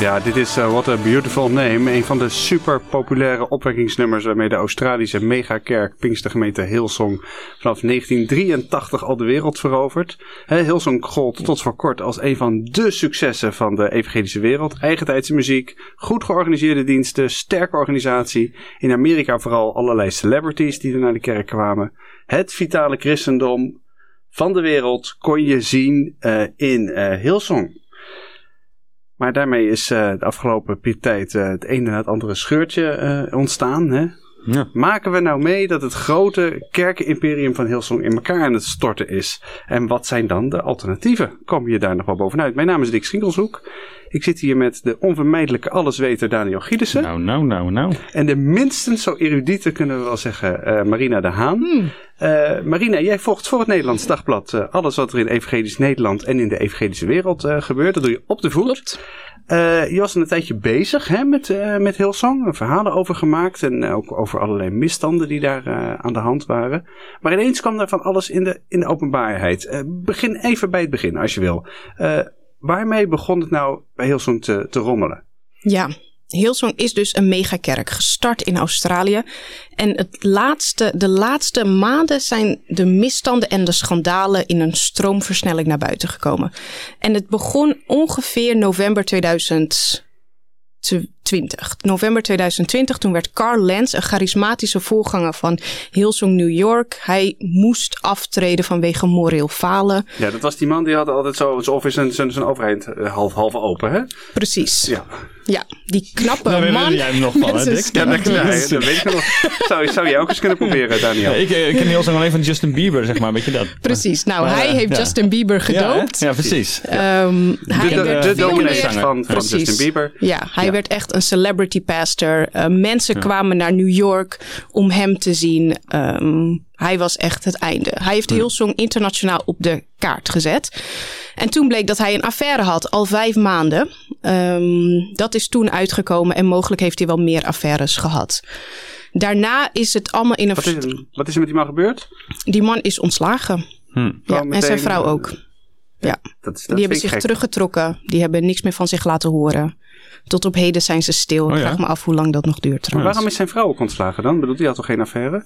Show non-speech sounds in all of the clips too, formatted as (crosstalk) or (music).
Ja, dit is uh, What a Beautiful Name. Een van de super populaire opwekkingsnummers waarmee de Australische megakerk Pinkstergemeente Hillsong vanaf 1983 al de wereld verovert. He, Hillsong gold tot voor kort als een van de successen van de evangelische wereld. Eigentijdse muziek, goed georganiseerde diensten, sterke organisatie. In Amerika vooral allerlei celebrities die er naar de kerk kwamen. Het vitale christendom van de wereld kon je zien uh, in uh, Hillsong. Maar daarmee is uh, de afgelopen tijd uh, het ene na het andere scheurtje uh, ontstaan. Hè? Ja. Maken we nou mee dat het grote kerkenimperium van Hillsong in elkaar aan het storten is? En wat zijn dan de alternatieven? Kom je daar nog wel bovenuit? Mijn naam is Dick Schinkelshoek. Ik zit hier met de onvermijdelijke allesweter Daniel Gielissen. Nou, nou, nou, nou. En de minstens zo erudite kunnen we wel zeggen uh, Marina de Haan. Hmm. Uh, Marina, jij volgt voor het Nederlands Dagblad uh, alles wat er in evangelisch Nederland en in de evangelische wereld gebeurt. Dat doe je op de voet. Klopt. Uh, je was een tijdje bezig hè, met, uh, met Hillsong, er verhalen over gemaakt en ook over allerlei misstanden die daar aan de hand waren. Maar ineens kwam er van alles in de, in de openbaarheid. begin even bij het begin, als je wil. waarmee begon het nou bij Hillsong te, te rommelen? Ja, Hillsong is dus een megakerk, gestart in Australië. En het laatste, de laatste maanden zijn de misstanden en de schandalen in een stroomversnelling naar buiten gekomen. En het begon ongeveer november 2000. 20. November 2020, toen werd Carl Lenz, een charismatische voorganger van Hillsong New York. Hij moest aftreden vanwege moreel falen. Ja, dat was die man die had altijd zo alsof zijn, zijn, zijn overheid half, half open, hè? Precies. Ja. Ja, die knappe Daar man. jij hem nog van, hè, Dick? Ja, dat, dat weet ik nog. Zou, zou jij ook eens kunnen proberen, Daniel? Ja, ik, ik ken heel alleen van Justin Bieber, zeg maar, weet je dat? Precies. Nou, Maar, hij eh, heeft ja. Justin Bieber gedoopt. Ja, ja, precies. Ehm, hij de werd de meer- van, van. Justin Bieber. Ja, hij Ja. werd echt een celebrity pastor. Eh, mensen kwamen naar New York om hem te zien. Ehm, hij was echt het einde. Hij heeft Hillsong internationaal op de kaart gezet. En toen bleek dat hij een affaire had, al vijf maanden. Ehm, dat is toen uitgekomen en mogelijk heeft hij wel meer affaires gehad. Daarna is het allemaal in een... Wat is, er- wat is er met die man gebeurd? Die man is ontslagen. Hm. Ja, en zijn vrouw ook. Ja, Dat, is- dat die hebben zich gek. teruggetrokken. Die hebben niks meer van zich laten horen. Tot op heden zijn ze stil. Oh Ik vraag me af hoe lang dat nog duurt. Maar trouwens. waarom is zijn vrouw ook ontslagen dan? Bedoelt, die had toch geen affaire?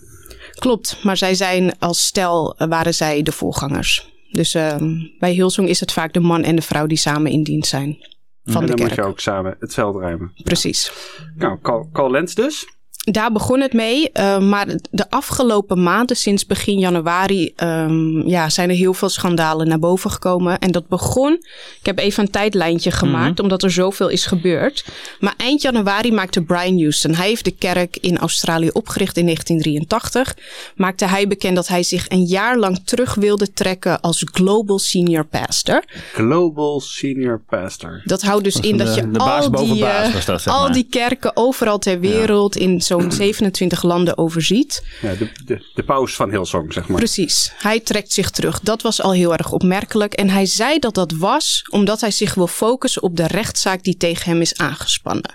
Klopt, maar zij zijn als stel eh, waren zij de voorgangers. Dus ehm, bij Hillsong is het vaak de man en de vrouw die samen in dienst zijn. Van en de dan moet je ook samen het veld ruimen. Precies. Nou, Carl, Carl Lentz dus. Daar begon het mee. eh, maar de afgelopen maanden, sinds begin januari, ehm, ja, zijn er heel veel schandalen naar boven gekomen. En dat begon. Ik heb even een tijdlijntje gemaakt, omdat er zoveel is gebeurd. Maar eind januari maakte Brian Houston. Hij heeft de kerk in Australië opgericht in 1983. Maakte hij bekend dat hij zich een jaar lang terug wilde trekken als Global Senior Pastor. Global Senior Pastor. Dat houdt dus in de- dat je al, die, baas eh, was dat, zeg al die kerken overal ter wereld in zo'n 27 (clears throat) landen overziet. Ja, de, de, de paus van Hillsong, zeg maar. Precies, hij trekt zich terug. Dat was al heel erg opmerkelijk. En hij zei dat dat was omdat hij zich wil focussen op de rechtszaak die tegen hem is aangespannen.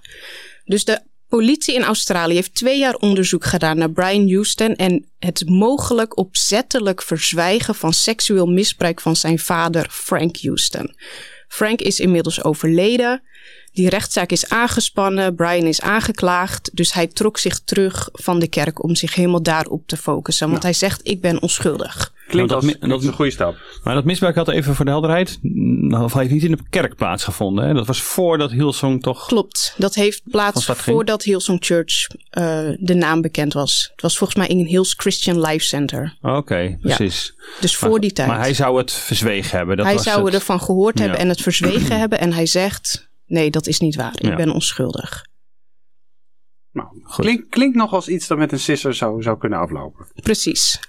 Dus de politie in Australië heeft twee jaar onderzoek gedaan naar Brian Houston en het mogelijk opzettelijk verzwijgen van seksueel misbruik van zijn vader Frank Houston. Frank is inmiddels overleden. Die rechtszaak is aangespannen, Brian is aangeklaagd, dus hij trok zich terug van de kerk om zich helemaal daarop te focussen. Want hij zegt: Ik ben onschuldig. Klinkt Nou, als dat dat is een goede stap. Maar dat misbruik had even voor de helderheid, mm, of heeft niet in de kerk plaatsgevonden. Hè? Dat was voordat Hillsong toch... Klopt, dat heeft plaats voordat Hillsong Church eh, de naam bekend was. Het was volgens mij in een Hills Christian Life Center. Oké, precies. Dus voor die tijd. Maar hij zou het verzwegen hebben. Dat hij was zou het. ervan gehoord hebben en het verzwegen (clears throat) hebben. En hij zegt: Nee, dat is niet waar. Ik Ja. ben onschuldig. Nou, Goed. klink, klinkt nog als iets dat met een sisser zou, zou kunnen aflopen. Precies.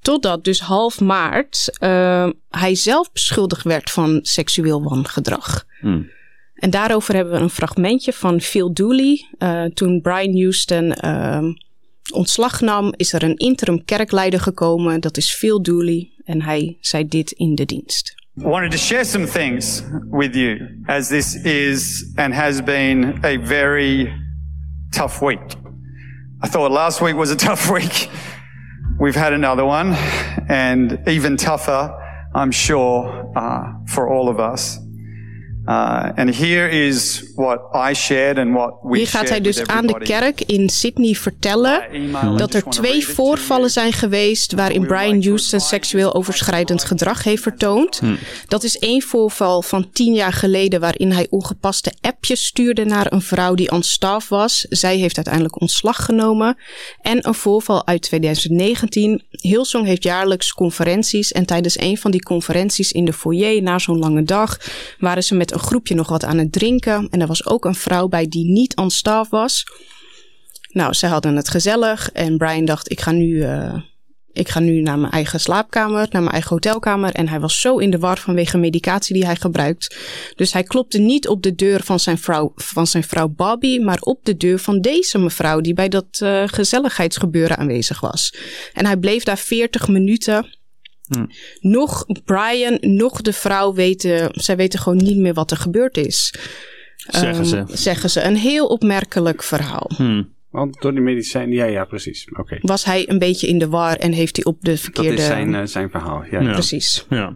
Totdat dus half maart eh, hij zelf beschuldigd werd van seksueel wangedrag. Hmm. En daarover hebben we een fragmentje van Phil Dooley. eh, toen Brian Houston ehm, ontslag nam, is er een interim kerkleider gekomen. Dat is Phil Dooley. En hij zei dit in de dienst. Wanted to share some things with you as this is and has been a very tough week. I thought last week was a (laughs) tough week. We've had another one and even tougher, I'm sure, uh, for all of us. Uh, and here is what I shared and what we Hier gaat hij dus aan de kerk in Sydney vertellen dat er twee voorvallen zijn geweest waarin Brian Houston seksueel overschrijdend gedrag heeft vertoond. Dat is één voorval van tien jaar geleden waarin hij ongepaste appjes stuurde naar een vrouw die on staff was. Zij heeft uiteindelijk ontslag genomen. En een voorval uit 2019. Hillsong heeft jaarlijks conferenties en tijdens een van die conferenties in de foyer na zo'n lange dag waren ze met een groepje nog wat aan het drinken. En er was ook een vrouw bij die niet on staff was. Nou, ze hadden het gezellig en Brian dacht, ik ga nu, eh, ik ga nu naar mijn eigen slaapkamer, naar mijn eigen hotelkamer. En hij was zo in de war vanwege medicatie die hij gebruikt. Dus hij klopte niet op de deur van zijn vrouw, van zijn vrouw Bobby, maar op de deur van deze mevrouw die bij dat eh, gezelligheidsgebeuren aanwezig was. En hij bleef daar 40 minuten. Nog Brian, nog de vrouw weten, zij weten gewoon niet meer wat er gebeurd is. Zeggen ze. Ehm, zeggen ze. Een heel opmerkelijk verhaal. Hmm. Want door die medicijnen, ja, ja, precies. Oké. Was hij een beetje in de war en heeft hij op de Dat verkeerde... is zijn, eh, zijn verhaal. Ja, Ja. Precies. Ja.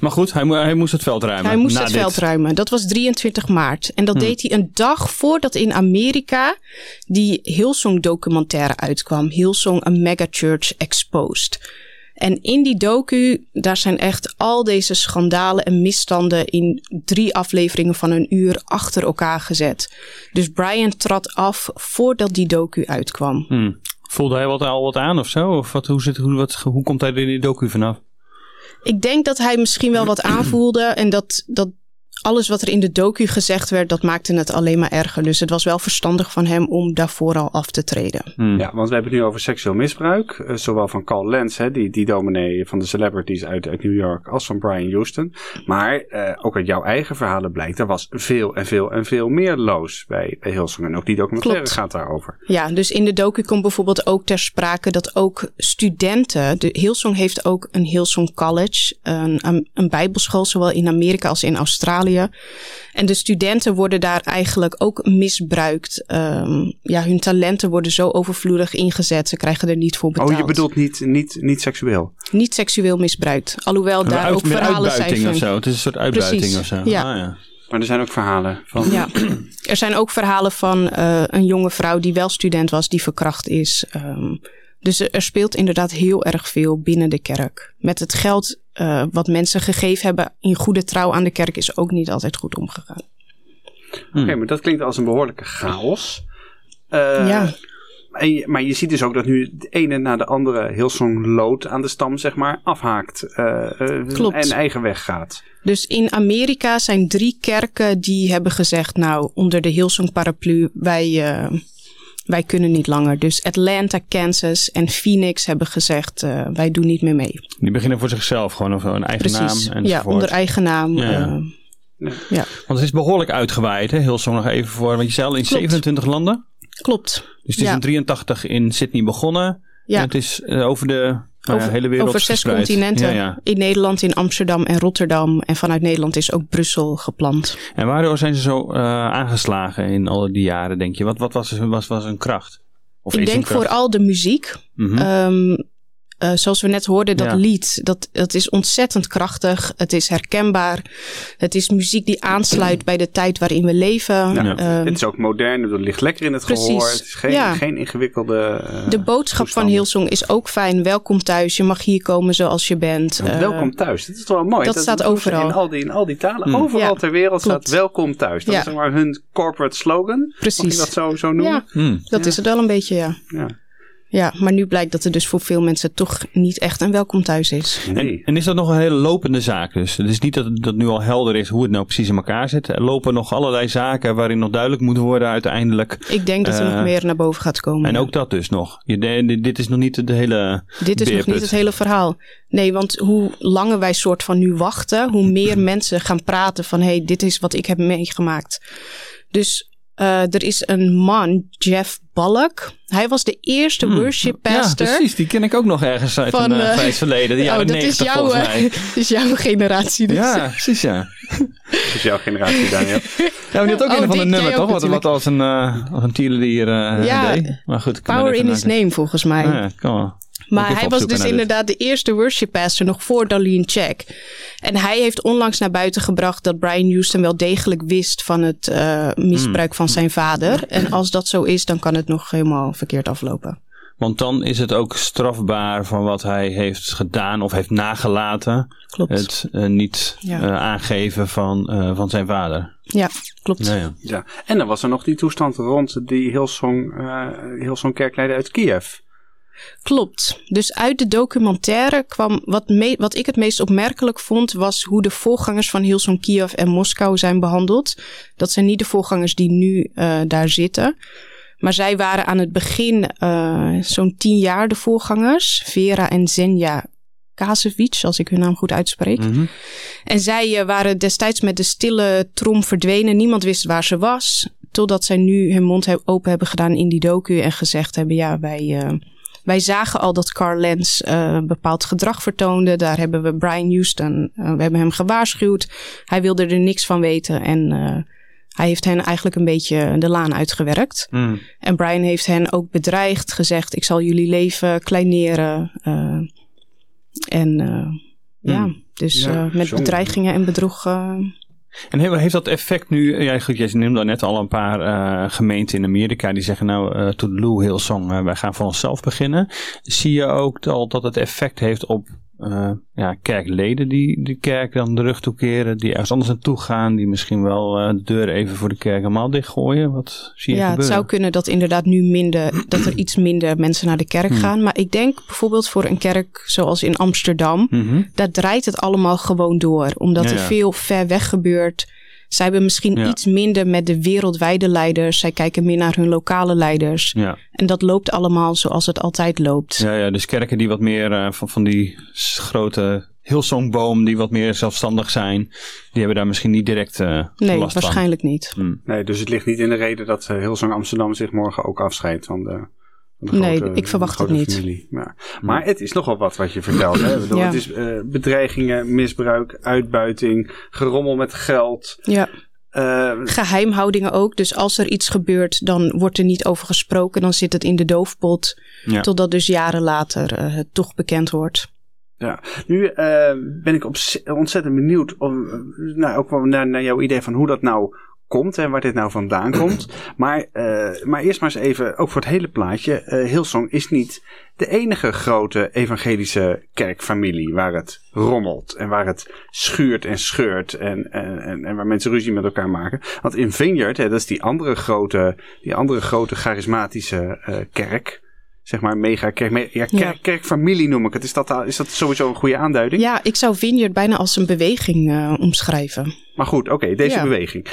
Maar goed, hij, mo- hij moest het veld ruimen. Hij moest het dit. veld ruimen. Dat was 23 maart. En dat deed hij een dag voordat in Amerika die Hillsong documentaire uitkwam. Hillsong, a megachurch exposed. En in die docu, daar zijn echt al deze schandalen en misstanden in drie afleveringen van een uur achter elkaar gezet. Dus Brian trad af voordat die docu uitkwam. Hmm. Voelde hij wat, al wat aan of zo? Of wat, hoe, zit, hoe, wat, hoe komt hij er in die docu vanaf? Ik denk dat hij misschien wel wat (clears throat) aanvoelde en dat, dat alles wat er in de docu gezegd werd, dat maakte het alleen maar erger. Dus het was wel verstandig van hem om daarvoor al af te treden. Ja, want we hebben het nu over seksueel misbruik. eh, zowel van Carl Lentz, hè, die, die dominee van de celebrities uit, uit New York, als van Brian Houston. Maar eh, ook uit jouw eigen verhalen blijkt, er was veel en veel en veel meer loos bij, bij Hillsong. En ook die documentaire Klopt. gaat daarover. Ja, dus in de docu komt bijvoorbeeld ook ter sprake dat ook studenten, de Hillsong heeft ook een Hillsong College, een, een, een bijbelschool, zowel in Amerika als in Australië. En de studenten worden daar eigenlijk ook misbruikt. Ehm, ja, hun talenten worden zo overvloedig ingezet, ze krijgen er niet voor betaald. Oh, je bedoelt niet, niet, niet seksueel? Niet seksueel misbruikt, alhoewel daar Uit- ook verhalen zijn van... of zo. Het is een soort uitbuiting Precies, of zo. ja. Ah, ja. Maar er zijn ook verhalen van. Ja, er zijn ook verhalen van eh, een jonge vrouw die wel student was, die verkracht is. Ehm, dus er, er speelt inderdaad heel erg veel binnen de kerk. Met het geld eh, wat mensen gegeven hebben in goede trouw aan de kerk is ook niet altijd goed omgegaan. Oké, maar dat klinkt als een behoorlijke chaos. Eh, ja, En je- maar je ziet dus ook dat nu de ene na de andere Hillsong lood aan de stam, zeg maar, afhaakt. eh, Klopt. En eigen weg gaat. dus in Amerika zijn drie kerken die hebben gezegd, nou, onder de Hillsong paraplu, wij, eh, wij kunnen niet langer. Dus Atlanta, Kansas en Phoenix hebben gezegd, eh, wij doen niet meer mee. Die beginnen voor zichzelf gewoon of een eigen Precies, naam ja, enzovoort. onder eigen naam. Ja, ja. eh, ja. Want het is behoorlijk uitgewaaid, hè? Hillsong nog even voor. Want je zei al in Klopt. 27 landen. Klopt. Dus het is Ja. in 83 in Sydney begonnen. Ja. En het is eh, over de ja, over, hele wereld over zes continenten. Ja. In Nederland, in Amsterdam en Rotterdam. En vanuit Nederland is ook Brussel gepland. En waardoor zijn ze zo eh, aangeslagen in al die jaren, denk je? Wat, wat was, was, was een kracht? Of Ik denk vooral de muziek. Mhm. Ehm, eh, zoals we net hoorden, dat Ja. lied, dat, dat is ontzettend krachtig. Het is herkenbaar. Het is muziek die aansluit bij de tijd waarin we leven. Ja. Ehm, het is ook modern, het ligt lekker in het Precies, gehoor. Het is geen, ja. geen ingewikkelde. eh, de boodschap van. Hillsong is ook fijn. Welkom thuis. Je mag hier komen zoals je bent. Ja, Eh, welkom thuis. Dat is wel mooi. dat staat doen ze overal. In al die, in al die talen. Hmm. Overal Ja, ter wereld klopt. staat welkom thuis. Dat Ja. is zeg maar hun corporate slogan. Mag Precies. je dat zo, zo noemen? Ja, Hmm. dat is het wel een beetje, ja. Ja. Maar nu blijkt dat er dus voor veel mensen toch niet echt een welkom thuis is. Nee. En, en is dat nog een hele lopende zaak dus? Het is niet dat het dat nu al helder is hoe het nou precies in elkaar zit. Er lopen nog allerlei zaken waarin nog duidelijk moet worden uiteindelijk. Ik denk dat er Eh, nog meer naar boven gaat komen. En ook dat dus nog. Je, dit is nog niet de hele Dit is nog niet het hele verhaal. Nee, want hoe langer wij soort van nu wachten, hoe meer (clears throat) mensen gaan praten van hé, hey, dit is wat ik heb meegemaakt. Dus eh, er is een man, Jeff Balk. Hij was de eerste worship Hmm. Ja, pastor. precies. Die ken ik ook nog ergens uit Van, een uh, vrij verleden. De (laughs) oh, dat is, 90 jouw, volgens eh, mij. (laughs) dat is jouw generatie. Dus. Ja, precies ja. (laughs) Dat is jouw generatie, Daniel. Ja, maar die had ook Oh, een van de nummer toch? Wat, wat als een, uh, als een tierenlier uh, Ja, deed. Maar goed, Power er in his name volgens mij. Ah, ja, kan wel. Maar hij was dus dit. inderdaad de eerste worship pastor nog voor Darlene Check. En hij heeft onlangs naar buiten gebracht dat Brian Houston wel degelijk wist van het eh, misbruik Hmm. van zijn vader. En als dat zo is, dan kan het nog helemaal verkeerd aflopen. Want dan is het ook strafbaar van wat hij heeft gedaan of heeft nagelaten. Klopt. Het eh, niet Ja. eh, aangeven van, eh, van zijn vader. Ja, klopt. Ja, ja. Ja. En dan was er nog die toestand rond die Hillsong, eh Hillsong kerkleider uit Kiev. Klopt. Dus uit de documentaire kwam wat, me- wat ik het meest opmerkelijk vond, was hoe de voorgangers van Hillsong Kiev en Moskou zijn behandeld. Dat zijn niet de voorgangers die nu eh, daar zitten. Maar zij waren aan het begin eh, zo'n tien jaar de voorgangers. Vera en Zenja Kazevic, als ik hun naam goed uitspreek. Mhm. En zij eh, waren destijds met de stille trom verdwenen. Niemand wist waar ze was. Totdat zij nu hun mond he- open hebben gedaan in die docu en gezegd hebben: ja, wij, wij zagen al dat Carl Lens eh, bepaald gedrag vertoonde. Daar hebben we Brian Houston, eh, we hebben hem gewaarschuwd. Hij wilde er niks van weten en eh, hij heeft hen eigenlijk een beetje de laan uitgewerkt. Mm. En Brian heeft hen ook bedreigd, gezegd: ik zal jullie leven kleineren. en ja, dus Ja, eh, met zo. bedreigingen en bedrog. Eh, En he- heeft dat effect nu, ja jij noemde net al een paar eh, gemeenten in Amerika die zeggen nou, uh, Toodaloo Hillsong, uh, wij gaan voor onszelf beginnen. Zie je ook al dat het effect heeft op uh, ja, kerkleden die de kerk dan de rug toekeren, die ergens anders naartoe gaan, die misschien wel uh, de deur even voor de kerk helemaal dichtgooien? Wat zie je ja, het zou kunnen dat inderdaad nu minder, dat er iets minder mensen naar de kerk Hmm. gaan. Maar ik denk bijvoorbeeld voor een kerk zoals in Amsterdam, Mhm. daar draait het allemaal gewoon door. Omdat Ja, er veel ver weg gebeurt. Zij hebben misschien Ja. iets minder met de wereldwijde leiders. Zij kijken meer naar hun lokale leiders. Ja. En dat loopt allemaal zoals het altijd loopt. Ja, ja, dus kerken die wat meer uh, van, van die grote Hillsongboom, die wat meer zelfstandig zijn, die hebben daar misschien niet direct uh, nee, last waarschijnlijk niet. van. Hm. Nee, dus het ligt niet in de reden dat uh, Hillsong Amsterdam zich morgen ook afscheidt van de, van de Nee, grote, ik verwacht het niet. Familie. Ja. Maar het is nogal wat wat je vertelt. Hè? Ik bedoel, Ja. Het is uh, bedreigingen, misbruik, uitbuiting, gerommel met geld. Ja. Uh, Geheimhoudingen ook. Dus als er iets gebeurt, dan wordt er niet over gesproken. Dan zit het in de doofpot. Ja. Totdat dus jaren later uh, het toch bekend wordt. Ja, nu uh, ben ik ontzettend benieuwd om, nou, ook wel naar, naar jouw idee van hoe dat nou komt en waar dit nou vandaan (clears throat) komt. Maar, uh, maar eerst maar eens even, ook voor het hele plaatje. Uh, Hillsong is niet de enige grote evangelische kerkfamilie waar het rommelt en waar het schuurt en scheurt en, en, en, waar mensen ruzie met elkaar maken. Want in Vineyard, hè, dat is die andere grote, die andere grote charismatische uh, kerk zeg maar mega kerk, me, ja, kerk, Ja. kerkfamilie noem ik het. Is dat, is dat sowieso een goede aanduiding? Ja, ik zou Vineyard bijna als een beweging uh, omschrijven. Maar goed, oké, okay, deze Ja. beweging.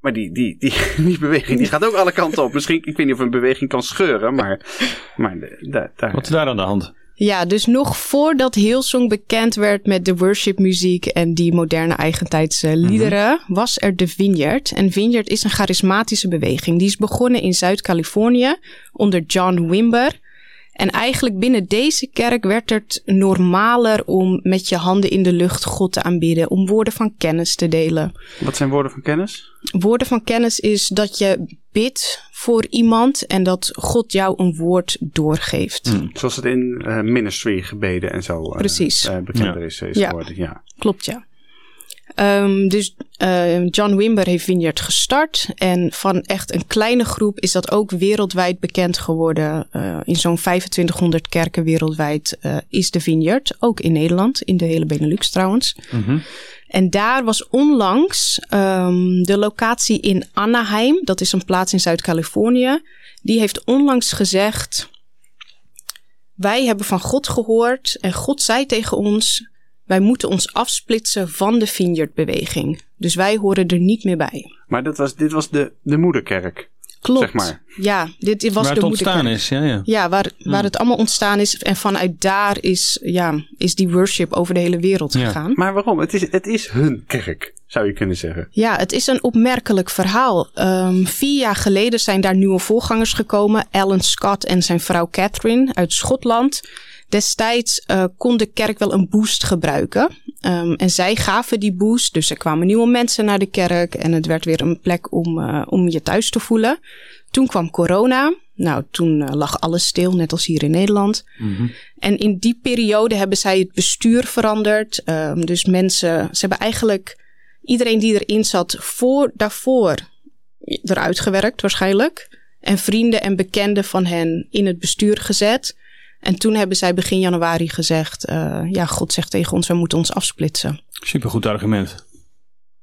Maar die, die, die, (laughs) die beweging die gaat ook alle kanten op. Misschien, ik weet niet of een beweging kan scheuren, maar, maar daar, daar, Wat is daar aan de hand? Ja, dus nog voordat Hillsong bekend werd met de worshipmuziek en die moderne eigentijdse liederen, Mhm. was er de Vineyard. En Vineyard is een charismatische beweging. Die is begonnen in Zuid-Californië onder John Wimber. En eigenlijk binnen deze kerk werd het normaler om met je handen in de lucht God te aanbidden, om woorden van kennis te delen. Wat zijn woorden van kennis? Woorden van kennis is dat je bidt voor iemand en dat God jou een woord doorgeeft. Hmm. Zoals het in uh, ministry gebeden en zo uh, Precies. Uh, bekender Ja. is, is Ja. geworden. Ja. Klopt, ja. Um, dus uh, John Wimber heeft Vineyard gestart. En van echt een kleine groep is dat ook wereldwijd bekend geworden. Uh, in zo'n 2500 kerken wereldwijd uh, is de Vineyard. Ook in Nederland, in de hele Benelux trouwens. Mm -hmm. En daar was onlangs um, de locatie in Anaheim. Dat is een plaats in Zuid-Californië. Die heeft onlangs gezegd... Wij hebben van God gehoord en God zei tegen ons... Wij moeten ons afsplitsen van de Vineyard-beweging. Dus wij horen er niet meer bij. Maar dat was, dit was de, de moederkerk. Klopt. Zeg maar. Ja, dit, dit was Waar de het ontstaan moederkerk. is, ja, ja. Ja, waar, waar Hmm. het allemaal ontstaan is. En vanuit daar is, ja, is die worship over de hele wereld Ja. gegaan. Maar waarom? Het is, het is hun kerk, zou je kunnen zeggen. Ja, het is een opmerkelijk verhaal. Ehm, vier jaar geleden zijn daar nieuwe voorgangers gekomen. Alan Scott en zijn vrouw Catherine uit Schotland. Destijds eh, kon de kerk wel een boost gebruiken. Ehm, en zij gaven die boost. Dus er kwamen nieuwe mensen naar de kerk. En het werd weer een plek om, eh, om je thuis te voelen. Toen kwam corona. Nou, toen eh, lag alles stil, net als hier in Nederland. En in die periode hebben zij het bestuur veranderd. Ehm, dus mensen, ze hebben eigenlijk iedereen die erin zat voor, daarvoor eruit gewerkt waarschijnlijk. En vrienden en bekenden van hen in het bestuur gezet. En toen hebben zij begin januari gezegd, eh, ja, God zegt tegen ons, we moeten ons afsplitsen. Supergoed argument.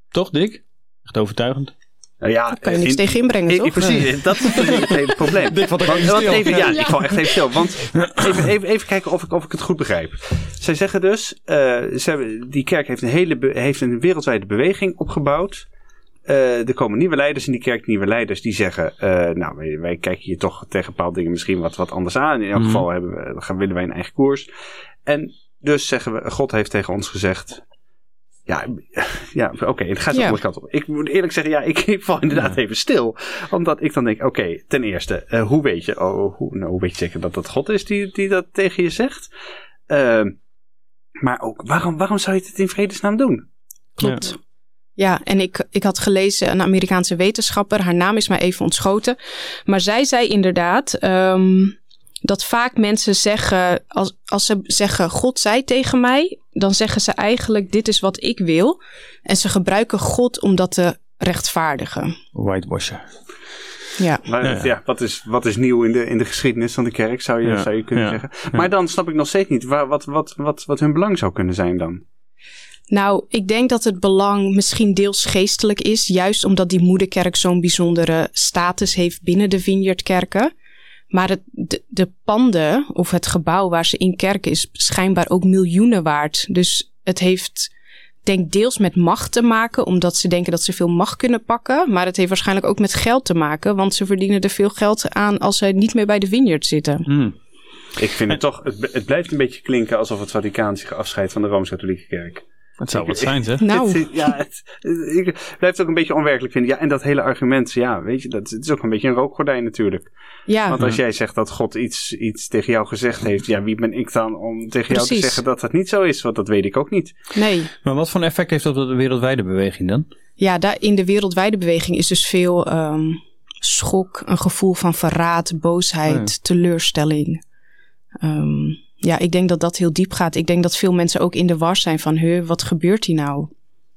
Toch, Dick? Echt overtuigend. Nou ja, Daar kan je niks in- tegen inbrengen, toch? ik- Precies, dat is het hele probleem. (laughs) Dick, wat een Want- even want stil. even, ja, Ja. ik val echt even stil. Want even, even, even kijken of ik, of ik het goed begrijp. Zij zeggen dus, eh, ze hebben, die kerk heeft een, hele be- heeft een wereldwijde beweging opgebouwd. Eh, er komen nieuwe leiders in die kerk, nieuwe leiders die zeggen, eh, nou, wij, wij kijken hier toch tegen bepaalde dingen misschien wat, wat anders aan. In elk Mhm. geval hebben we, gaan, willen wij een eigen koers. En dus zeggen we, God heeft tegen ons gezegd, ja, (laughs) ja oké, het gaat de Ja. andere kant op. Ik moet eerlijk zeggen, ja, ik, (laughs) ik val inderdaad even stil. Omdat ik dan denk, oké, ten eerste, eh, hoe weet je, oh, hoe, nou, hoe weet je zeker dat dat God is die, die dat tegen je zegt? Ehm, maar ook, waarom, waarom zou je het in vredesnaam doen? Klopt. Ja, en ik, ik had gelezen een Amerikaanse wetenschapper, haar naam is mij even ontschoten. Maar zij zei inderdaad ehm, dat vaak mensen zeggen, als, als ze zeggen God zei tegen mij, dan zeggen ze eigenlijk dit is wat ik wil. En ze gebruiken God om dat te rechtvaardigen. Whitewasher. Ja, Maar Ja, ja, ja. wat, is, wat is nieuw in de, in de geschiedenis van de kerk, zou je, Ja, zou je kunnen ja, zeggen. Maar dan snap ik nog steeds niet waar, wat, wat, wat, wat hun belang zou kunnen zijn dan. Nou, ik denk dat het belang misschien deels geestelijk is, juist omdat die moederkerk zo'n bijzondere status heeft binnen de Vineyardkerken. Maar het, de, de panden of het gebouw waar ze in kerken is schijnbaar ook miljoenen waard. Dus het heeft, denk deels met macht te maken, omdat ze denken dat ze veel macht kunnen pakken. Maar het heeft waarschijnlijk ook met geld te maken, want ze verdienen er veel geld aan als ze niet meer bij de Vineyard zitten. Hmm. Ik vind het toch, het, het blijft een beetje klinken alsof het Vaticaan zich afscheidt van de Rooms-Katholieke kerk. Het zou wat zijn, zeg. Nou, (laughs) Het, ja, het, ik blijf het ook een beetje onwerkelijk vinden. Ja, en dat hele argument, ja, weet je, dat het is ook een beetje een rookgordijn natuurlijk. ja. Want als jij zegt dat God iets, iets tegen jou gezegd heeft, ja, wie ben ik dan om tegen jou te zeggen dat dat niet zo is? Want dat weet ik ook niet. nee. Maar wat voor een effect heeft dat op de wereldwijde beweging dan? Ja, daar in de wereldwijde beweging is dus veel ehm, schok, een gevoel van verraad, boosheid, Ja. teleurstelling. Ehm, ja, ik denk dat dat heel diep gaat. Ik denk dat veel mensen ook in de war zijn van, huh, wat gebeurt hier nou?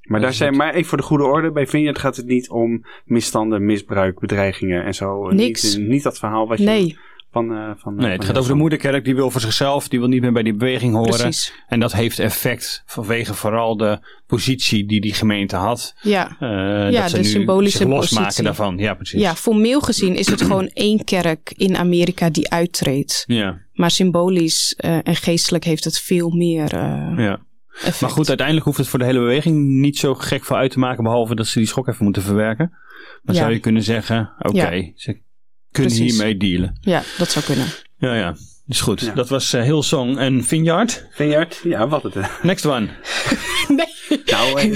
Maar daar zijn, maar even voor de goede orde, bij Vineyard gaat het niet om misstanden, misbruik, bedreigingen en zo. Niks. Niet, niet dat verhaal wat je Nee, van, eh, van... Nee, het gaat over de moederkerk, die wil voor zichzelf, die wil niet meer bij die beweging horen. precies. En dat heeft effect vanwege vooral de positie die die gemeente had. Ja. Eh, Ja, dat ze de nu symbolische zich losmaken positie. daarvan. Ja, precies. ja, formeel gezien is het gewoon één kerk in Amerika die uittreedt. Ja, Maar symbolisch eh, en geestelijk heeft het veel meer eh ja. effect. Maar goed, uiteindelijk hoeft het voor de hele beweging niet zo gek veel uit te maken, behalve dat ze die schok even moeten verwerken. Maar Ja. zou je kunnen zeggen, oké, Ja. ze kunnen Precies. hiermee dealen. Ja, dat zou kunnen. Ja, ja. Is goed. Ja. Dat was eh, heel Song en Vineyard. Vineyard, ja, wat het. Next one. (laughs) Nou, eh,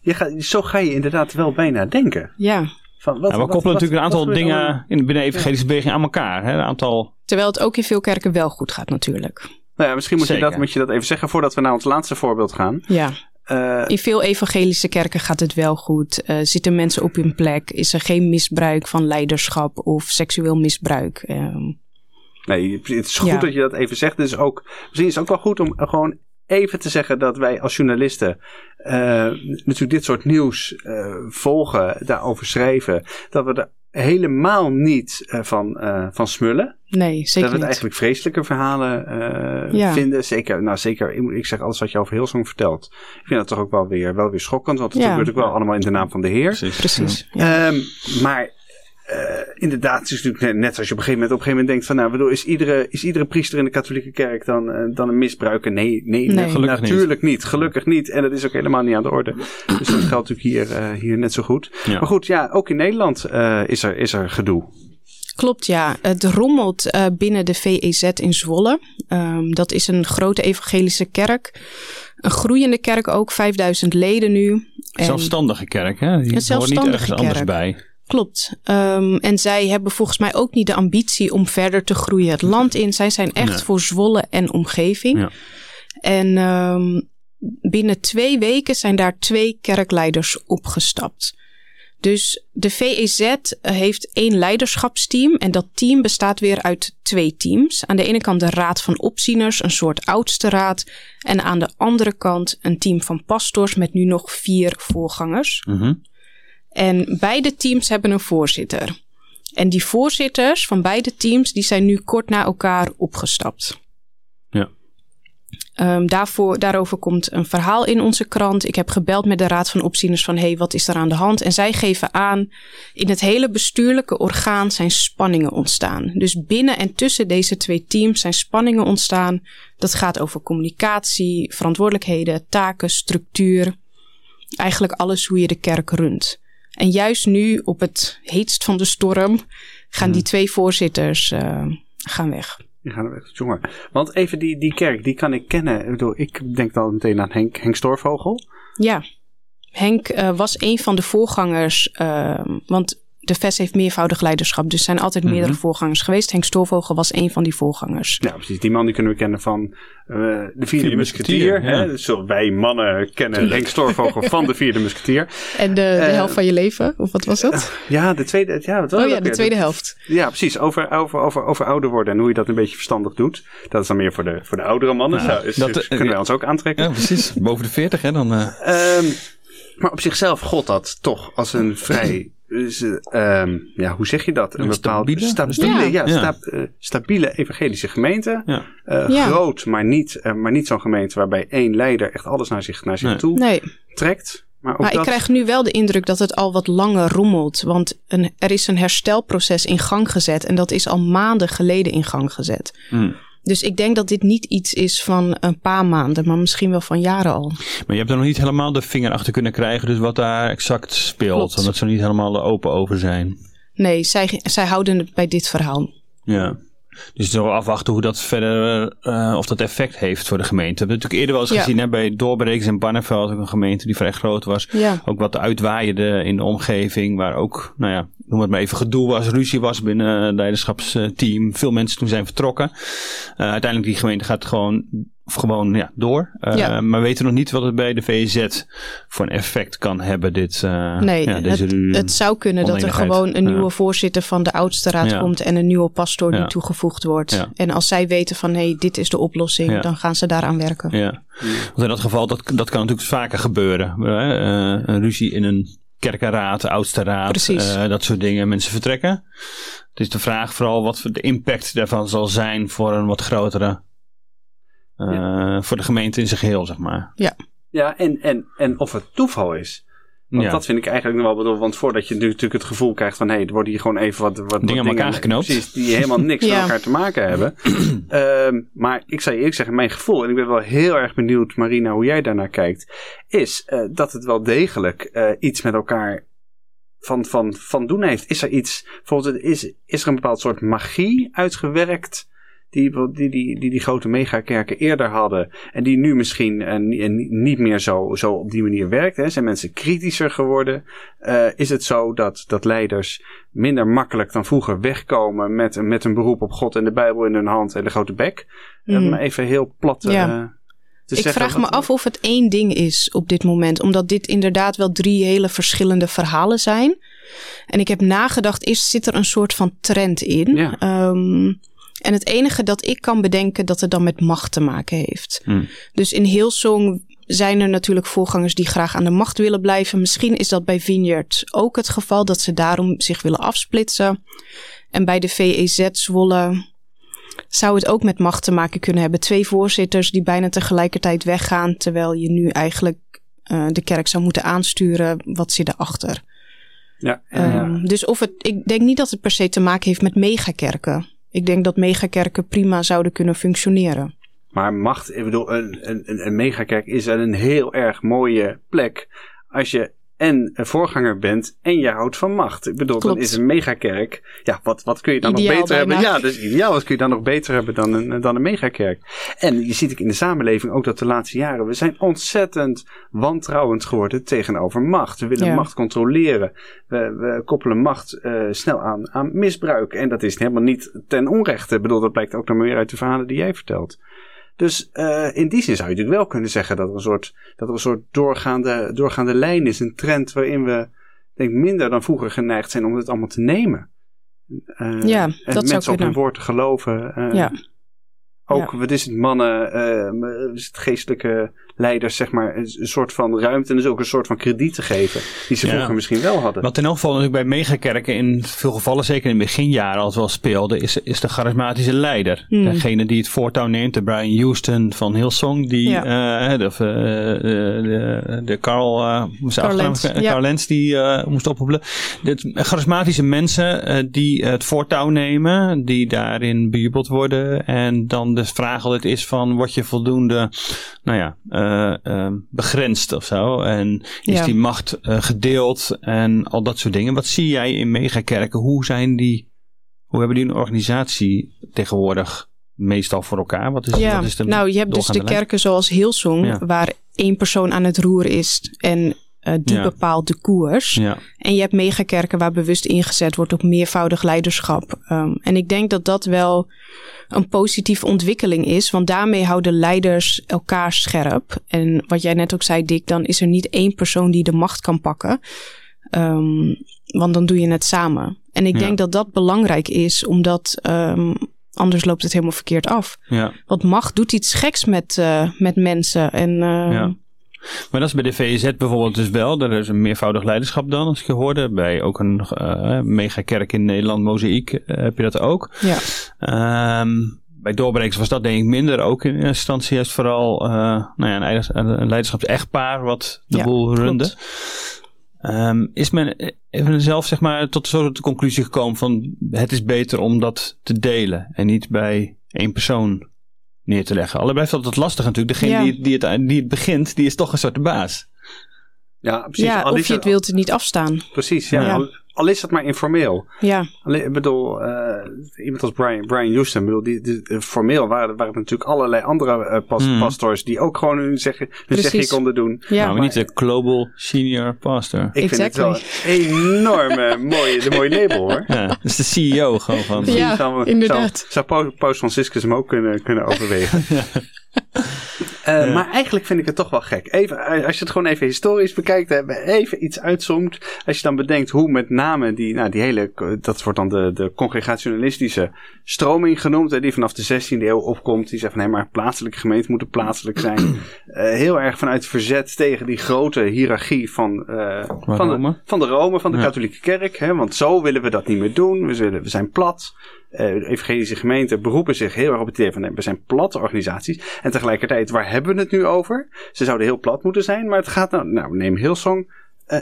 je gaat, zo ga je inderdaad wel bijna denken. Ja. Van, wat, Ja, we wat- koppelen wat- natuurlijk een aantal dingen in, binnen de evangelische beweging aan elkaar. Hè? Een aantal... Terwijl het ook in veel kerken wel goed gaat natuurlijk. Nou ja, misschien moet je, dat, moet je dat even zeggen voordat we naar ons laatste voorbeeld gaan. Ja. Eh, In veel evangelische kerken gaat het wel goed. Eh, zitten mensen op hun plek? Is er geen misbruik van leiderschap of seksueel misbruik? Ehm, nee, het is goed Ja. dat je dat even zegt. Dus ook, misschien is het ook wel goed om gewoon even te zeggen dat wij als journalisten eh, natuurlijk dit soort nieuws eh, volgen, daarover schrijven. Dat we er helemaal niet eh, van, eh, van smullen. nee, dat zeker we het niet. eigenlijk vreselijke verhalen eh, Ja. vinden. Zeker, nou zeker, ik, zeg alles wat je over Hillsong vertelt. Ik vind dat toch ook wel weer, wel weer schokkend. Want het Ja. gebeurt ook wel allemaal in de naam van de Heer. Precies. Precies. Ja. Ehm, maar inderdaad, het is natuurlijk net als je op een gegeven moment, op een gegeven moment denkt van, nou, bedoel, is iedere, is iedere priester in de katholieke kerk dan, uh, dan een misbruiker? Nee, nee, Nee. Gelukkig natuurlijk niet. Gelukkig niet. En dat is ook helemaal niet aan de orde. Dus dat geldt natuurlijk hier, uh, hier net zo goed. Ja. Maar goed, ja, ook in Nederland uh, is, er, is er gedoe. Klopt, ja. Het rommelt uh, binnen de VEZ in Zwolle. Um, dat is een grote evangelische kerk. Een groeiende kerk ook, 5000 leden nu. En zelfstandige kerk, hè? Die een zelfstandige niet ergens kerk. anders bij. Klopt. Um, en zij hebben volgens mij ook niet de ambitie om verder te groeien het land in. Zij zijn echt Nee. voor Zwolle en omgeving. Ja. En um, binnen twee weken zijn daar twee kerkleiders opgestapt. Dus de VEZ heeft één leiderschapsteam en dat team bestaat weer uit twee teams. Aan de ene kant de Raad van Opzieners, een soort oudste raad. En aan de andere kant een team van pastors met nu nog vier voorgangers. Mm -hmm. En beide teams hebben een voorzitter. En die voorzitters van beide teams die zijn nu kort na elkaar opgestapt. Ja. Um, daarvoor, daarover komt een verhaal in onze krant. Ik heb gebeld met de Raad van Opzieners van... hé, hey, wat is er aan de hand? En zij geven aan... in het hele bestuurlijke orgaan zijn spanningen ontstaan. Dus binnen en tussen deze twee teams zijn spanningen ontstaan. Dat gaat over communicatie, verantwoordelijkheden, taken, structuur. Eigenlijk alles hoe je de kerk runt. En juist nu, op het heetst van de storm... gaan die twee voorzitters uh, gaan weg. Die gaan weg, jongen. Want even die, die kerk, die kan ik kennen. Ik, bedoel, ik denk dan meteen aan Henk, Henk Storvogel. Ja, Henk uh, was een van de voorgangers. Uh, want de VES heeft meervoudig leiderschap. Dus er zijn altijd meerdere mm -hmm. voorgangers geweest. Henk Storvogel was een van die voorgangers. Ja, precies. Die man die kunnen we kennen van uh, de Vierde Musketier. Ja. Dus wij mannen kennen Tuurlijk. Henk Storvogel van de Vierde Musketier. (laughs) En de, de helft van je leven? Of wat was dat? ja, de tweede. Ja, wat was oh ja, de tweede helft. Ja, precies. Over, over, over, over ouder worden en hoe je dat een beetje verstandig doet. Dat is dan meer voor de, voor de oudere mannen. Ja, dus, dat, dus kunnen wij ons ook aantrekken. Ja, precies. Boven de 40, hè? Dan, um, maar op zichzelf god dat toch als een vrij (clears throat) dus, um, ja, hoe zeg je dat? Een bepaalde stabiele, stabiele, ja. Ja, sta, uh, stabiele evangelische gemeente. Ja. Uh, ja. Groot, maar niet, uh, maar niet zo'n gemeente waarbij één leider echt alles naar zich, naar zich nee. toe nee. trekt. Maar, ook maar dat... ik krijg nu wel de indruk dat het al wat langer rommelt. Want een, er is een herstelproces in gang gezet. En dat is al maanden geleden in gang gezet. Mm. Dus ik denk dat dit niet iets is van een paar maanden, maar misschien wel van jaren al. Maar je hebt er nog niet helemaal de vinger achter kunnen krijgen, dus wat daar exact speelt. Klopt. Omdat ze er niet helemaal open over zijn. Nee, zij, zij houden het bij dit verhaal. Ja. Dus nog afwachten hoe dat verder, uh, of dat effect heeft voor de gemeente. We hebben natuurlijk eerder wel eens Ja. gezien hè, bij Doorbrekens en Barneveld, ook een gemeente die vrij groot was. Ja. Ook wat uitwaaierde in de omgeving, waar ook, nou ja, noem het maar even, gedoe was, ruzie was binnen het leiderschapsteam. Veel mensen toen zijn vertrokken. Uh, uiteindelijk die gemeente gaat gewoon, gewoon ja, door. Uh, Ja. Maar we weten nog niet wat het bij de VZ voor een effect kan hebben. Dit, uh, Nee, ja, deze het, het zou kunnen dat er gewoon een nieuwe voorzitter van de oudste raad komt en een nieuwe pastoor die toegevoegd wordt. En als zij weten van hé, hey, dit is de oplossing, dan gaan ze daaraan werken. Ja, want in dat geval, dat, dat kan natuurlijk vaker gebeuren. Uh, een ruzie in een kerkenraad, oudste raad, uh, dat soort dingen. Mensen vertrekken. Het is de vraag vooral wat de impact daarvan zal zijn voor een wat grotere, Ja. voor de gemeente in zijn geheel, zeg maar. Ja, en, en, en of het toeval is. Want Ja. dat vind ik eigenlijk nog wel bedoel. Want voordat je nu natuurlijk het gevoel krijgt van... hé, hey, er worden hier gewoon even wat, wat wat Dingen aan elkaar geknoopt. Precies, die helemaal (laughs) niks met Ja. elkaar te maken hebben. (clears throat) Ehm, maar ik zou je eerlijk zeggen, mijn gevoel... en ik ben wel heel erg benieuwd, Marina, hoe jij daarnaar kijkt... is eh, dat het wel degelijk eh, iets met elkaar van, van, van doen heeft. Is er iets... Bijvoorbeeld, is, is er een bepaald soort magie uitgewerkt... Die, die, die, die die grote megakerken eerder hadden. En die nu misschien uh, niet meer zo, zo op die manier werkt. Hè. Zijn mensen kritischer geworden? Uh, is het zo dat, dat leiders minder makkelijk dan vroeger wegkomen met, met een beroep op God en de Bijbel in hun hand en de grote bek? Mm. Um, even heel plat Ja. te Ik vraag me af of het één ding is op dit moment, omdat dit inderdaad wel drie hele verschillende verhalen zijn. En ik heb nagedacht, is, zit er een soort van trend in? Ja. Um, en het enige dat ik kan bedenken dat het dan met macht te maken heeft. Hmm. Dus in Hillsong zijn er natuurlijk voorgangers die graag aan de macht willen blijven. Misschien is dat bij Vineyard ook het geval dat ze daarom zich willen afsplitsen. En bij de VEZ Zwolle zou het ook met macht te maken kunnen hebben. Twee voorzitters die bijna tegelijkertijd weggaan, terwijl je nu eigenlijk uh, de kerk zou moeten aansturen. Wat zit erachter? Ja, Ehm, dus of het, ik denk niet dat het per se te maken heeft met megakerken. Ik denk dat megakerken prima zouden kunnen functioneren. Maar macht, ik bedoel, een, een, een megakerk is een heel erg mooie plek als je en een voorganger bent en je houdt van macht. Ik bedoel, dan Klopt. is een megakerk. Ja, wat, wat kun je dan nog beter hebben? Ja, dat is ideaal. Wat kun je dan nog beter hebben dan een, dan een megakerk? En je ziet ook in de samenleving ook dat de laatste jaren, we zijn ontzettend wantrouwend geworden tegenover macht. We willen Ja. macht controleren. We, we koppelen macht eh, snel aan, aan misbruik. En dat is helemaal niet ten onrechte. Ik bedoel, dat blijkt ook nog meer uit de verhalen die jij vertelt. Dus eh, in die zin zou je natuurlijk wel kunnen zeggen dat er een soort, dat er een soort doorgaande, doorgaande lijn is. Een trend waarin we denk minder dan vroeger geneigd zijn om het allemaal te nemen. Eh, Ja, en dat zou mensen op hun woord te geloven. eh, Ja. Ook, wat is het, mannen, is het geestelijke leiders, zeg maar, een, soort van ruimte en dus ook een soort van krediet te geven. Die ze Ja. vroeger misschien wel hadden. Wat in elk geval natuurlijk bij megakerken in veel gevallen, zeker in de beginjaren als wel speelde, is, is de charismatische leider. Hmm. Degene die het voortouw neemt, de Brian Houston van Hillsong, die, Ja. eh, eh, de, de, de Carl, eh, moest Carl Lentz, ja. Carl Lentz, die eh, moest ophoepelen. Dit, charismatische mensen eh, die het voortouw nemen, die daarin bejubeld worden. En dan de vraag altijd is van, word je voldoende, nou ja, eh, begrensd of zo? En is Ja. die macht eh, gedeeld en al dat soort dingen. Wat zie jij in megakerken? Hoe zijn die, hoe hebben die een organisatie tegenwoordig meestal voor elkaar? Wat is, Ja, wat is de nou je hebt dus de lijn? kerken zoals Hillsong, Ja. waar één persoon aan het roer is en eh, die Ja. bepaalt de koers. Ja, En je hebt megakerken waar bewust ingezet wordt op meervoudig leiderschap. Ehm, en ik denk dat dat wel een positieve ontwikkeling is, want daarmee houden leiders elkaar scherp. En wat jij net ook zei, Dick, dan is er niet één persoon die de macht kan pakken. Ehm, want dan doe je het samen. En ik Ja. denk dat dat belangrijk is, omdat ehm, anders loopt het helemaal verkeerd af. ja. Want macht doet iets geks met, eh, met mensen. En Ja. Maar dat is bij de VZ bijvoorbeeld dus wel. Er is een meervoudig leiderschap dan, als ik je hoorde. Bij ook een eh megakerk in Nederland, Mozaïek, eh, heb je dat ook. ja. Ehm, bij doorbrekers was dat denk ik minder. Ook in eerste instantie juist vooral eh, nou ja, een, een leiderschapsechtpaar wat de Ja, boel klopt. runde. Ehm, is men even zelf zeg maar tot zo tot de conclusie gekomen van het is beter om dat te delen en niet bij één persoon neer te leggen. Allebei is dat lastig natuurlijk. Degene Ja. die, die, het, die het begint, die is toch een soort de baas. Ja, precies. ja, of je het wilt er niet afstaan. Precies, ja. Ja. Al, al is het maar informeel. Ja, Alleen, ik bedoel, eh, iemand als Brian, Brian Houston, ik bedoel, die, die, eh, formeel waren, waren er natuurlijk allerlei andere eh, pas, Hmm. pastors die ook gewoon hun, zeggen, hun zegje konden doen. ja. nou, maar niet de Global Senior Pastor. Ik vind het wel een enorme (laughs) mooie, de mooie label hoor. Ja, dat is de CEO gewoon van. Ja. Misschien zou- inderdaad. Zou, zou Paus- Paus Franciscus hem ook kunnen, kunnen overwegen. (laughs) Eh, Ja. Maar eigenlijk vind ik het toch wel gek. Even, eh, als je het gewoon even historisch bekijkt, even iets uitzoomt. Als je dan bedenkt hoe met name die, nou, die hele, dat wordt dan de, de congregationalistische stroming genoemd, hè, die vanaf de 16e eeuw opkomt. Die zegt van, nee, maar plaatselijke gemeenten moeten plaatselijk zijn. (clears throat) Eh, heel erg vanuit verzet tegen die grote hiërarchie van, eh, van, Rome. de, van de Rome, van de Ja. katholieke kerk. Hè, want zo willen we dat niet meer doen. We, zullen, we zijn plat. Eh, de evangelische gemeenten beroepen zich heel erg op het idee van nee, we zijn platte organisaties. En tegelijkertijd, waar hebben we het nu over? Ze zouden heel plat moeten zijn, maar het gaat nou, nou neem Hillsong, eh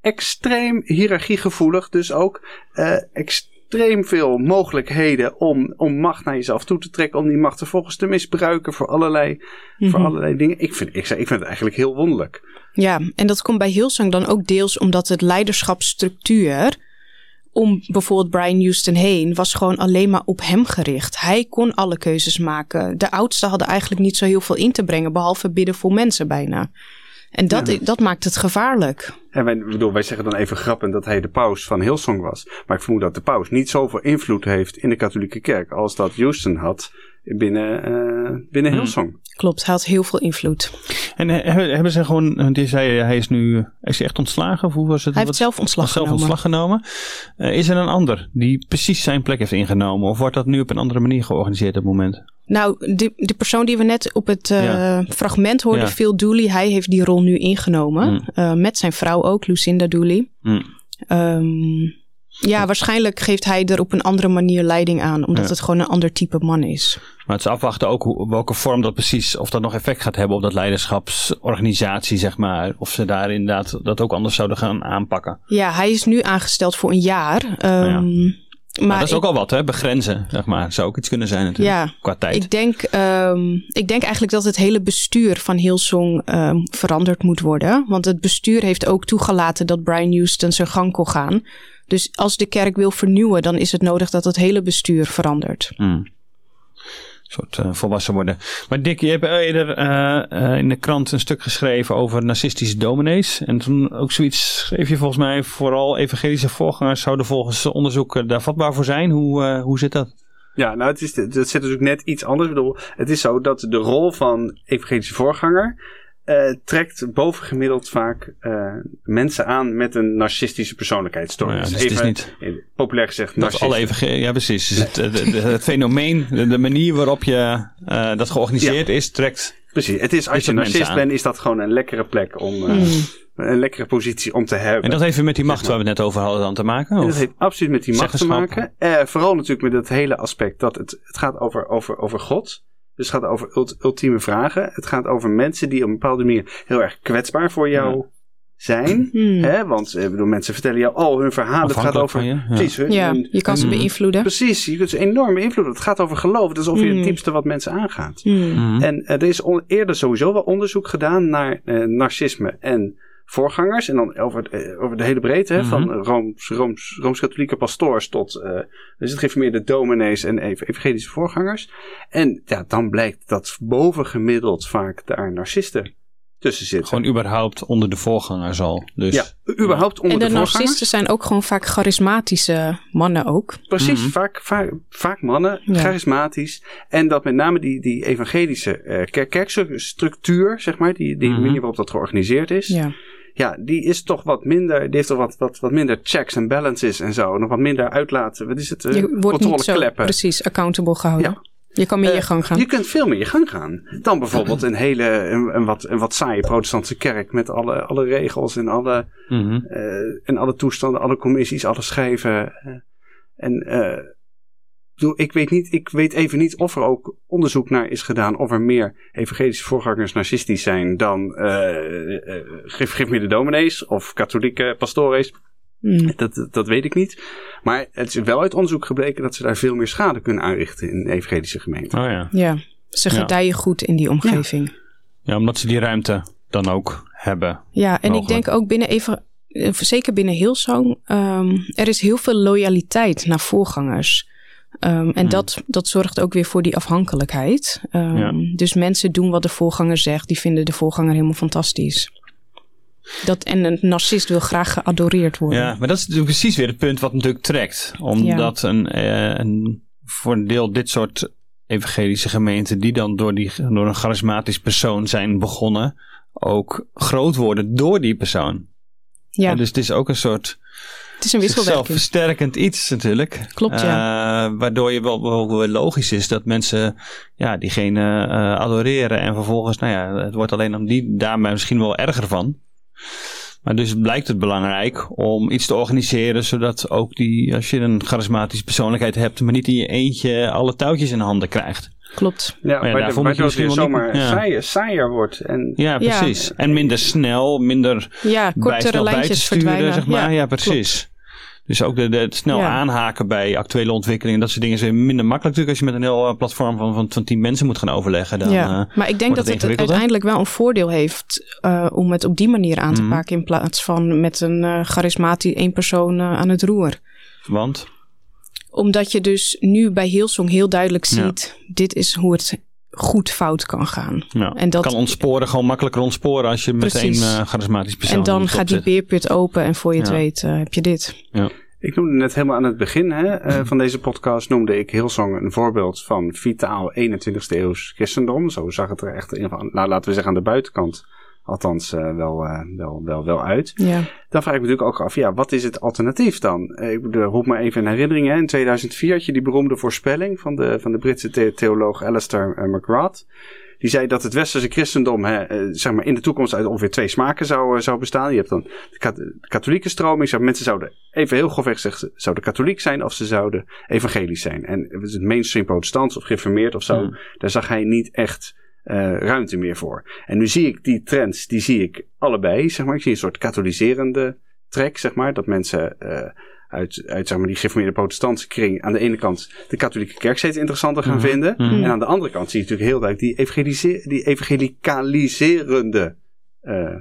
extreem hiërarchiegevoelig, dus ook eh, extreem veel mogelijkheden om, om macht naar jezelf toe te trekken, om die macht vervolgens te misbruiken voor allerlei, voor Mhm. allerlei dingen. Ik vind, ik, ik vind het eigenlijk heel wonderlijk. Ja, en dat komt bij Hillsong dan ook deels omdat het leiderschapsstructuur om bijvoorbeeld Brian Houston heen was gewoon alleen maar op hem gericht. Hij kon alle keuzes maken. De oudsten hadden eigenlijk niet zo heel veel in te brengen, behalve bidden voor mensen bijna. En dat, dat maakt het gevaarlijk. En wij, bedoel, wij zeggen dan even grappend dat hij de paus van Hillsong was. Maar ik vermoed dat de paus niet zoveel invloed heeft in de katholieke kerk als dat Houston had binnen, eh binnen Hmm. Hillsong. Klopt, hij had heel veel invloed. En eh, hebben, hebben ze gewoon, want je zei hij is nu, is hij echt ontslagen? Of hoe was het? Hij heeft Wat- zelf ontslag zelf genomen. ontslag genomen. Eh, is er een ander die precies zijn plek heeft ingenomen? Of wordt dat nu op een andere manier georganiseerd op het moment? Nou, de, de persoon die we net op het eh, Ja. fragment hoorden, Ja. Phil Dooley, hij heeft die rol nu ingenomen. Mm. Eh, met zijn vrouw ook, Lucinda Dooley. Hm. Ehm, Ja, waarschijnlijk geeft hij er op een andere manier leiding aan, omdat Ja. het gewoon een ander type man is. Maar het is afwachten ook hoe, welke vorm dat precies, of dat nog effect gaat hebben op dat leiderschapsorganisatie, zeg maar. Of ze daar inderdaad dat ook anders zouden gaan aanpakken. Ja, hij is nu aangesteld voor een jaar. ehm, Maar, maar dat is ook al wat, hè? Begrenzen, zeg maar. Zou ook iets kunnen zijn natuurlijk. Ja, qua tijd. Ik denk, ehm, ik denk eigenlijk dat het hele bestuur van Hillsong ehm, veranderd moet worden. Want het bestuur heeft ook toegelaten dat Brian Houston zijn gang kon gaan. Dus als de kerk wil vernieuwen, dan is het nodig dat het hele bestuur verandert. Hmm. Soort eh, volwassen worden. Maar Dick, je hebt eerder eh, eh, in de krant een stuk geschreven over narcistische dominees. En toen ook zoiets schreef je volgens mij vooral evangelische voorgangers zouden volgens onderzoek daar vatbaar voor zijn. Hoe, hoe zit dat? Ja, nou, het, is, het zit natuurlijk net iets anders. Ik bedoel, het is zo dat de rol van evangelische voorganger eh, trekt bovengemiddeld vaak eh, mensen aan met een narcistische persoonlijkheidsstoornis. Nou ja, dus het is Even, niet- eh, populair gezegd, Dat alle evangel- ja precies. Dus het, het, het- het fenomeen, de, de manier waarop je eh, dat georganiseerd is, trekt. Precies, het is als je dat narcist bent, is dat gewoon een lekkere plek om, eh, Hmm. een lekkere positie om te hebben. En dat heeft met die macht waar we het net over hadden dan te maken? En Of? dat heeft absoluut met die macht te maken. Eh, vooral natuurlijk met het hele aspect dat het, het gaat over, over, over God. Dus het gaat over ult- ultieme vragen. Het gaat over mensen die op een bepaalde manier heel erg kwetsbaar voor jou Ja. zijn. (clears throat) Hmm. Hè? Want eh, ik bedoel, mensen vertellen jou al hun verhalen. Het gaat over. van je, ja. Precies, hun- Ja, hun- je kan ze Hmm. beïnvloeden. precies, je kunt ze enorm beïnvloeden. Het gaat over geloof. Dat is ongeveer Hmm. het diepste wat mensen aangaat. Hmm. En eh, er is eerder sowieso wel onderzoek gedaan naar eh, narcisme en voorgangers. En dan over, eh, over de hele breedte, hè, Mhm. van Rooms, Rooms, Rooms-Katholieke pastoors tot eh dus het gereformeerde dominees en ev- evangelische voorgangers. En ja, dan blijkt dat bovengemiddeld vaak daar narcisten tussen zitten. Gewoon überhaupt onder de voorgangers al. Dus ja, überhaupt onder En de, de, voorgangers. narcisten zijn ook gewoon vaak charismatische mannen ook. Precies, Mhm. vaak, vaak, vaak mannen, Ja. charismatisch. En dat met name die, die evangelische eh kerk, kerkstructuur, zeg maar, die, die Mhm. manier waarop dat georganiseerd is. Ja. Ja, die is toch wat minder, die heeft toch wat, wat, wat minder checks en balances en zo. Nog wat minder uitlaten. Wat is het? eh, Je wordt niet zo controlekleppen. precies accountable gehouden. Ja. Je kan met Eh, je gang gaan. Je kunt veel meer je gang gaan. Dan bijvoorbeeld een hele, een, een wat, een wat saaie protestantse kerk met alle, alle regels en alle, Mhm. eh, en alle toestanden, alle commissies, alle schijven. eh. en eh, ik bedoel, ik weet, niet, ik weet even niet of er ook onderzoek naar is gedaan of er meer evangelische voorgangers narcistisch zijn dan eh eh, geef, geef me de dominees of katholieke pastores. Hmm. Dat, dat, weet ik niet. Maar het is wel uit onderzoek gebleken dat ze daar veel meer schade kunnen aanrichten in evangelische gemeenten. Oh ja. Ja, ze Ja. gedijen goed in die omgeving. ja, omdat ze die ruimte dan ook hebben. Ja, en ik denk ook binnen even, eh, zeker binnen Hillsong, ehm er is heel veel loyaliteit naar voorgangers. Ehm, en Hmm. dat, dat zorgt ook weer voor die afhankelijkheid. Ehm, Ja. Dus mensen doen wat de voorganger zegt, die vinden de voorganger helemaal fantastisch. Dat, en een narcist wil graag geadoreerd worden. Ja, maar dat is natuurlijk precies weer het punt wat natuurlijk trekt. Omdat een, eh, een, voor een deel dit soort evangelische gemeenten, die dan door, die, door een charismatisch persoon zijn begonnen, ook groot worden door die persoon. Ja, En dus het is ook een soort het is een wisselwerking. versterkend iets natuurlijk. Klopt, ja. Eh, waardoor je wel, wel, logisch is dat mensen ja, diegene eh, adoreren. En vervolgens, nou ja, het wordt alleen om die daar misschien wel erger van. Maar dus blijkt het belangrijk om iets te organiseren, zodat ook die, als je een charismatische persoonlijkheid hebt, maar niet in je eentje alle touwtjes in handen krijgt. Klopt. Ja, ja, waardoor daarvoor moet je misschien niet- zomaar ja. saaier, saaier wordt. En Ja, Ja. precies. En minder snel, minder Ja, bij kortere lijntjes sturen, verdwijnen. zeg maar. Ja, klopt. precies. Dus ook de, de, het snel Ja. aanhaken bij actuele ontwikkelingen, dat soort dingen is weer minder makkelijk natuurlijk als je met een heel eh, platform van, van, van tien mensen moet gaan overleggen. Dan, ja, eh, maar ik denk dat het uiteindelijk wel een voordeel heeft eh, om het op die manier aan te Mhm. pakken in plaats van met een eh charismatisch één persoon aan het roer. want, Omdat je dus nu bij Hillsong heel duidelijk Ja. ziet, dit is hoe het goed fout kan gaan. ja, En dat- kan ontsporen, gewoon makkelijker ontsporen als je met Precies. één eh, charismatisch persoon en dan gaat die beerput open en voor je het Ja. weet eh, heb je dit. Ik noemde net helemaal aan het begin hè, eh, van deze podcast, noemde ik Hillsong een voorbeeld van vitaal 21ste eeuws christendom. Zo zag het er echt, in, nou, laten we zeggen aan de buitenkant, althans eh, wel, eh, wel, wel, wel uit. Ja, Dan vraag ik me natuurlijk ook af, ja, wat is het alternatief dan? Eh, ik roep maar even in herinnering. Hè. In 2004 had je die beroemde voorspelling van de, van de Britse the- theoloog Alistair McGrath. Die zei dat het westerse christendom hè, zeg maar in de toekomst uit ongeveer twee smaken zou, zou bestaan. Je hebt dan de, kat- de katholieke stroming. Zeg, mensen zouden, even heel grofweg gezegd, ze zouden katholiek zijn of ze zouden evangelisch zijn. En het mainstream protestants of gereformeerd of zo. Daar zag hij niet echt ruimte meer voor. En nu zie ik die trends, die zie ik allebei. Zeg maar. Ik zie een soort katholiserende trek, zeg maar. Dat mensen eh, uit, uit zeg maar, die gereformeerde protestantse kring aan de ene kant de katholieke kerk steeds interessanter gaan Mhm. vinden. Mhm. En aan de andere kant zie je natuurlijk heel duidelijk die, evangelise- die evangelicaliserende eh,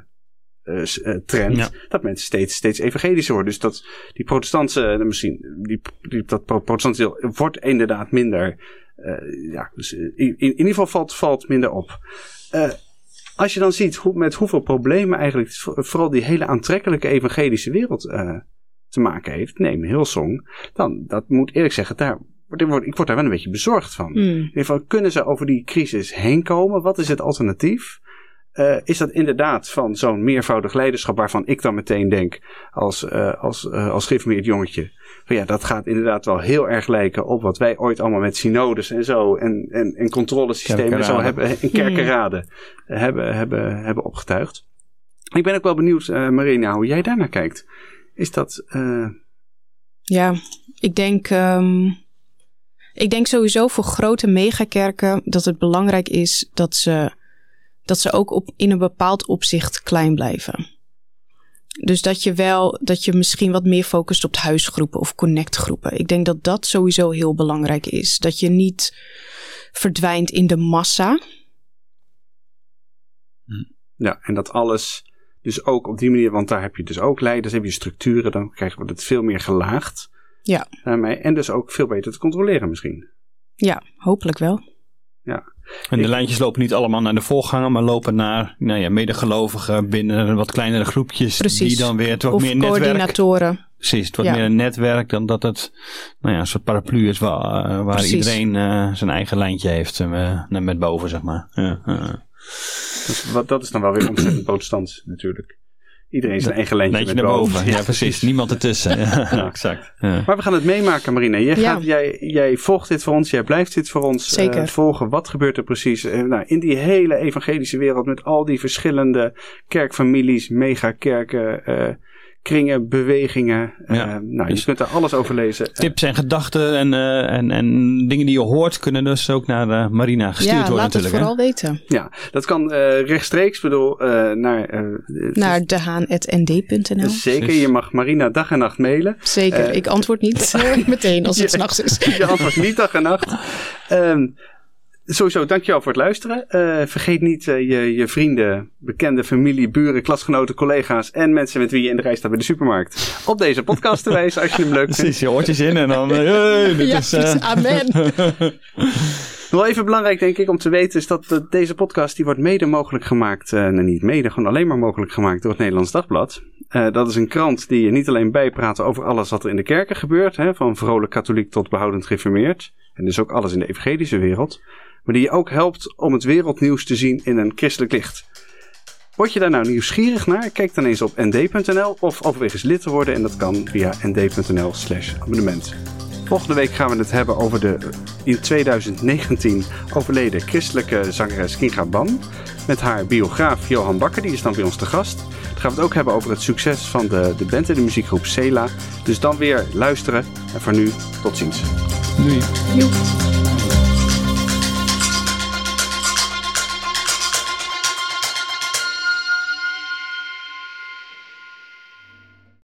eh, eh, trend. Ja. Dat mensen steeds, steeds evangelischer worden. Dus dat die protestantse, eh, misschien, die, die, dat pro- protestantse deel wordt inderdaad minder. Eh, ja, dus eh, in, in, in ieder geval valt, valt minder op. Eh, als je dan ziet hoe, met hoeveel problemen eigenlijk vo- vooral die hele aantrekkelijke evangelische wereld te maken heeft, neem Hillsong, dan, dat moet eerlijk zeggen, daar, word- ik word- ik word daar wel een beetje bezorgd van. Hmm. In ieder geval, kunnen ze over die crisis heen komen? Wat is het alternatief? Eh, is dat inderdaad van zo'n meervoudig leiderschap waarvan ik dan meteen denk als, eh als, eh, als gereformeerd jongetje. Van ja, dat gaat inderdaad wel heel erg lijken op wat wij ooit allemaal met synodes en zo en, en, en controlesystemen en zo Kerkenraden. hebben, en kerkenraden hebben, hebben, hebben opgetuigd. Ik ben ook wel benieuwd, eh Marina, hoe jij daarnaar kijkt. Is dat, eh, Ja, ik denk, ehm, ik denk sowieso voor grote megakerken dat het belangrijk is dat ze, dat ze ook op, in een bepaald opzicht klein blijven. Dus dat je wel, dat je misschien wat meer focust op huisgroepen of connectgroepen. Ik denk dat dat sowieso heel belangrijk is. Dat je niet verdwijnt in de massa. Ja, en dat alles dus ook op die manier, want daar heb je dus ook leiders, heb je structuren, dan krijgen we het veel meer gelaagd. Ja. Daarmee, en dus ook veel beter te controleren misschien. Ja, hopelijk wel. En de Ik- lijntjes lopen niet allemaal naar de voorganger, maar lopen naar nou ja, medegelovigen binnen wat kleinere groepjes. Precies. Die dan weer, het wordt Of meer een netwerk. coördinatoren. Precies, het wordt Ja. meer een netwerk dan dat het nou ja, een soort paraplu is waar, eh, waar iedereen eh, zijn eigen lijntje heeft eh, naar met boven, zeg maar. Ja, ja. Dus wat, dat is dan wel weer (clears throat) ontzettend protestants natuurlijk. Iedereen zijn eigen lijntje, Lijntje met naar boven. (laughs) Ja, precies. precies. Niemand ertussen. Ja, (laughs) Ja. exact. Ja. Maar we gaan het meemaken, Marina. Jij, Ja. gaat, jij, jij volgt dit voor ons, jij blijft dit voor ons eh, Zeker. volgen. Wat gebeurt er precies eh, nou, in die hele evangelische wereld met al die verschillende kerkfamilies, megakerken, eh kringen, bewegingen. Ja, Eh, nou, dus- je kunt er alles over lezen. Tips en gedachten en, eh, en, en dingen die je hoort kunnen dus ook naar eh, Marina gestuurd Ja, worden laat het natuurlijk. hè? vooral weten. Ja, dat kan eh, rechtstreeks, bedoel, eh, naar... eh, het Naar is- dehaan.nd.nl. Zeker, je mag Marina dag en nacht mailen. Zeker, Eh, ik antwoord niet (laughs) eh, meteen als het Ja. s'nachts is. (laughs) Je antwoordt niet dag en nacht. (laughs) Ehm, sowieso, dankjewel voor het luisteren. Eh, vergeet niet eh, je, je vrienden, bekende familie, buren, klasgenoten, collega's en mensen met wie je in de rij staat bij de supermarkt op deze podcast te wijzen als je hem leuk vindt. Precies, je oortjes in en dan... eh, (laughs) hey, dit Ja, is, eh, amen. (laughs) Wel even belangrijk denk ik om te weten is dat deze podcast die wordt mede mogelijk gemaakt, eh nou niet mede, gewoon alleen maar mogelijk gemaakt door het Nederlands Dagblad. Eh, dat is een krant die je niet alleen bijpraat over alles wat er in de kerken gebeurt, hè, van vrolijk katholiek tot behoudend gereformeerd. En dus ook alles in de evangelische wereld. Maar die je ook helpt om het wereldnieuws te zien in een christelijk licht. Word je daar nou nieuwsgierig naar? Kijk dan eens op nd.nl of overweeg eens lid te worden. En dat kan via nd.nl slash abonnement. Volgende week gaan we het hebben over de in 2019 overleden christelijke zangeres Kinga Ban. Met haar biograaf Johan Bakker, die is dan bij ons te gast. Dan gaan we het ook hebben over het succes van de, de band en de muziekgroep Sela. Dus dan weer luisteren. En voor nu, tot ziens. Doei.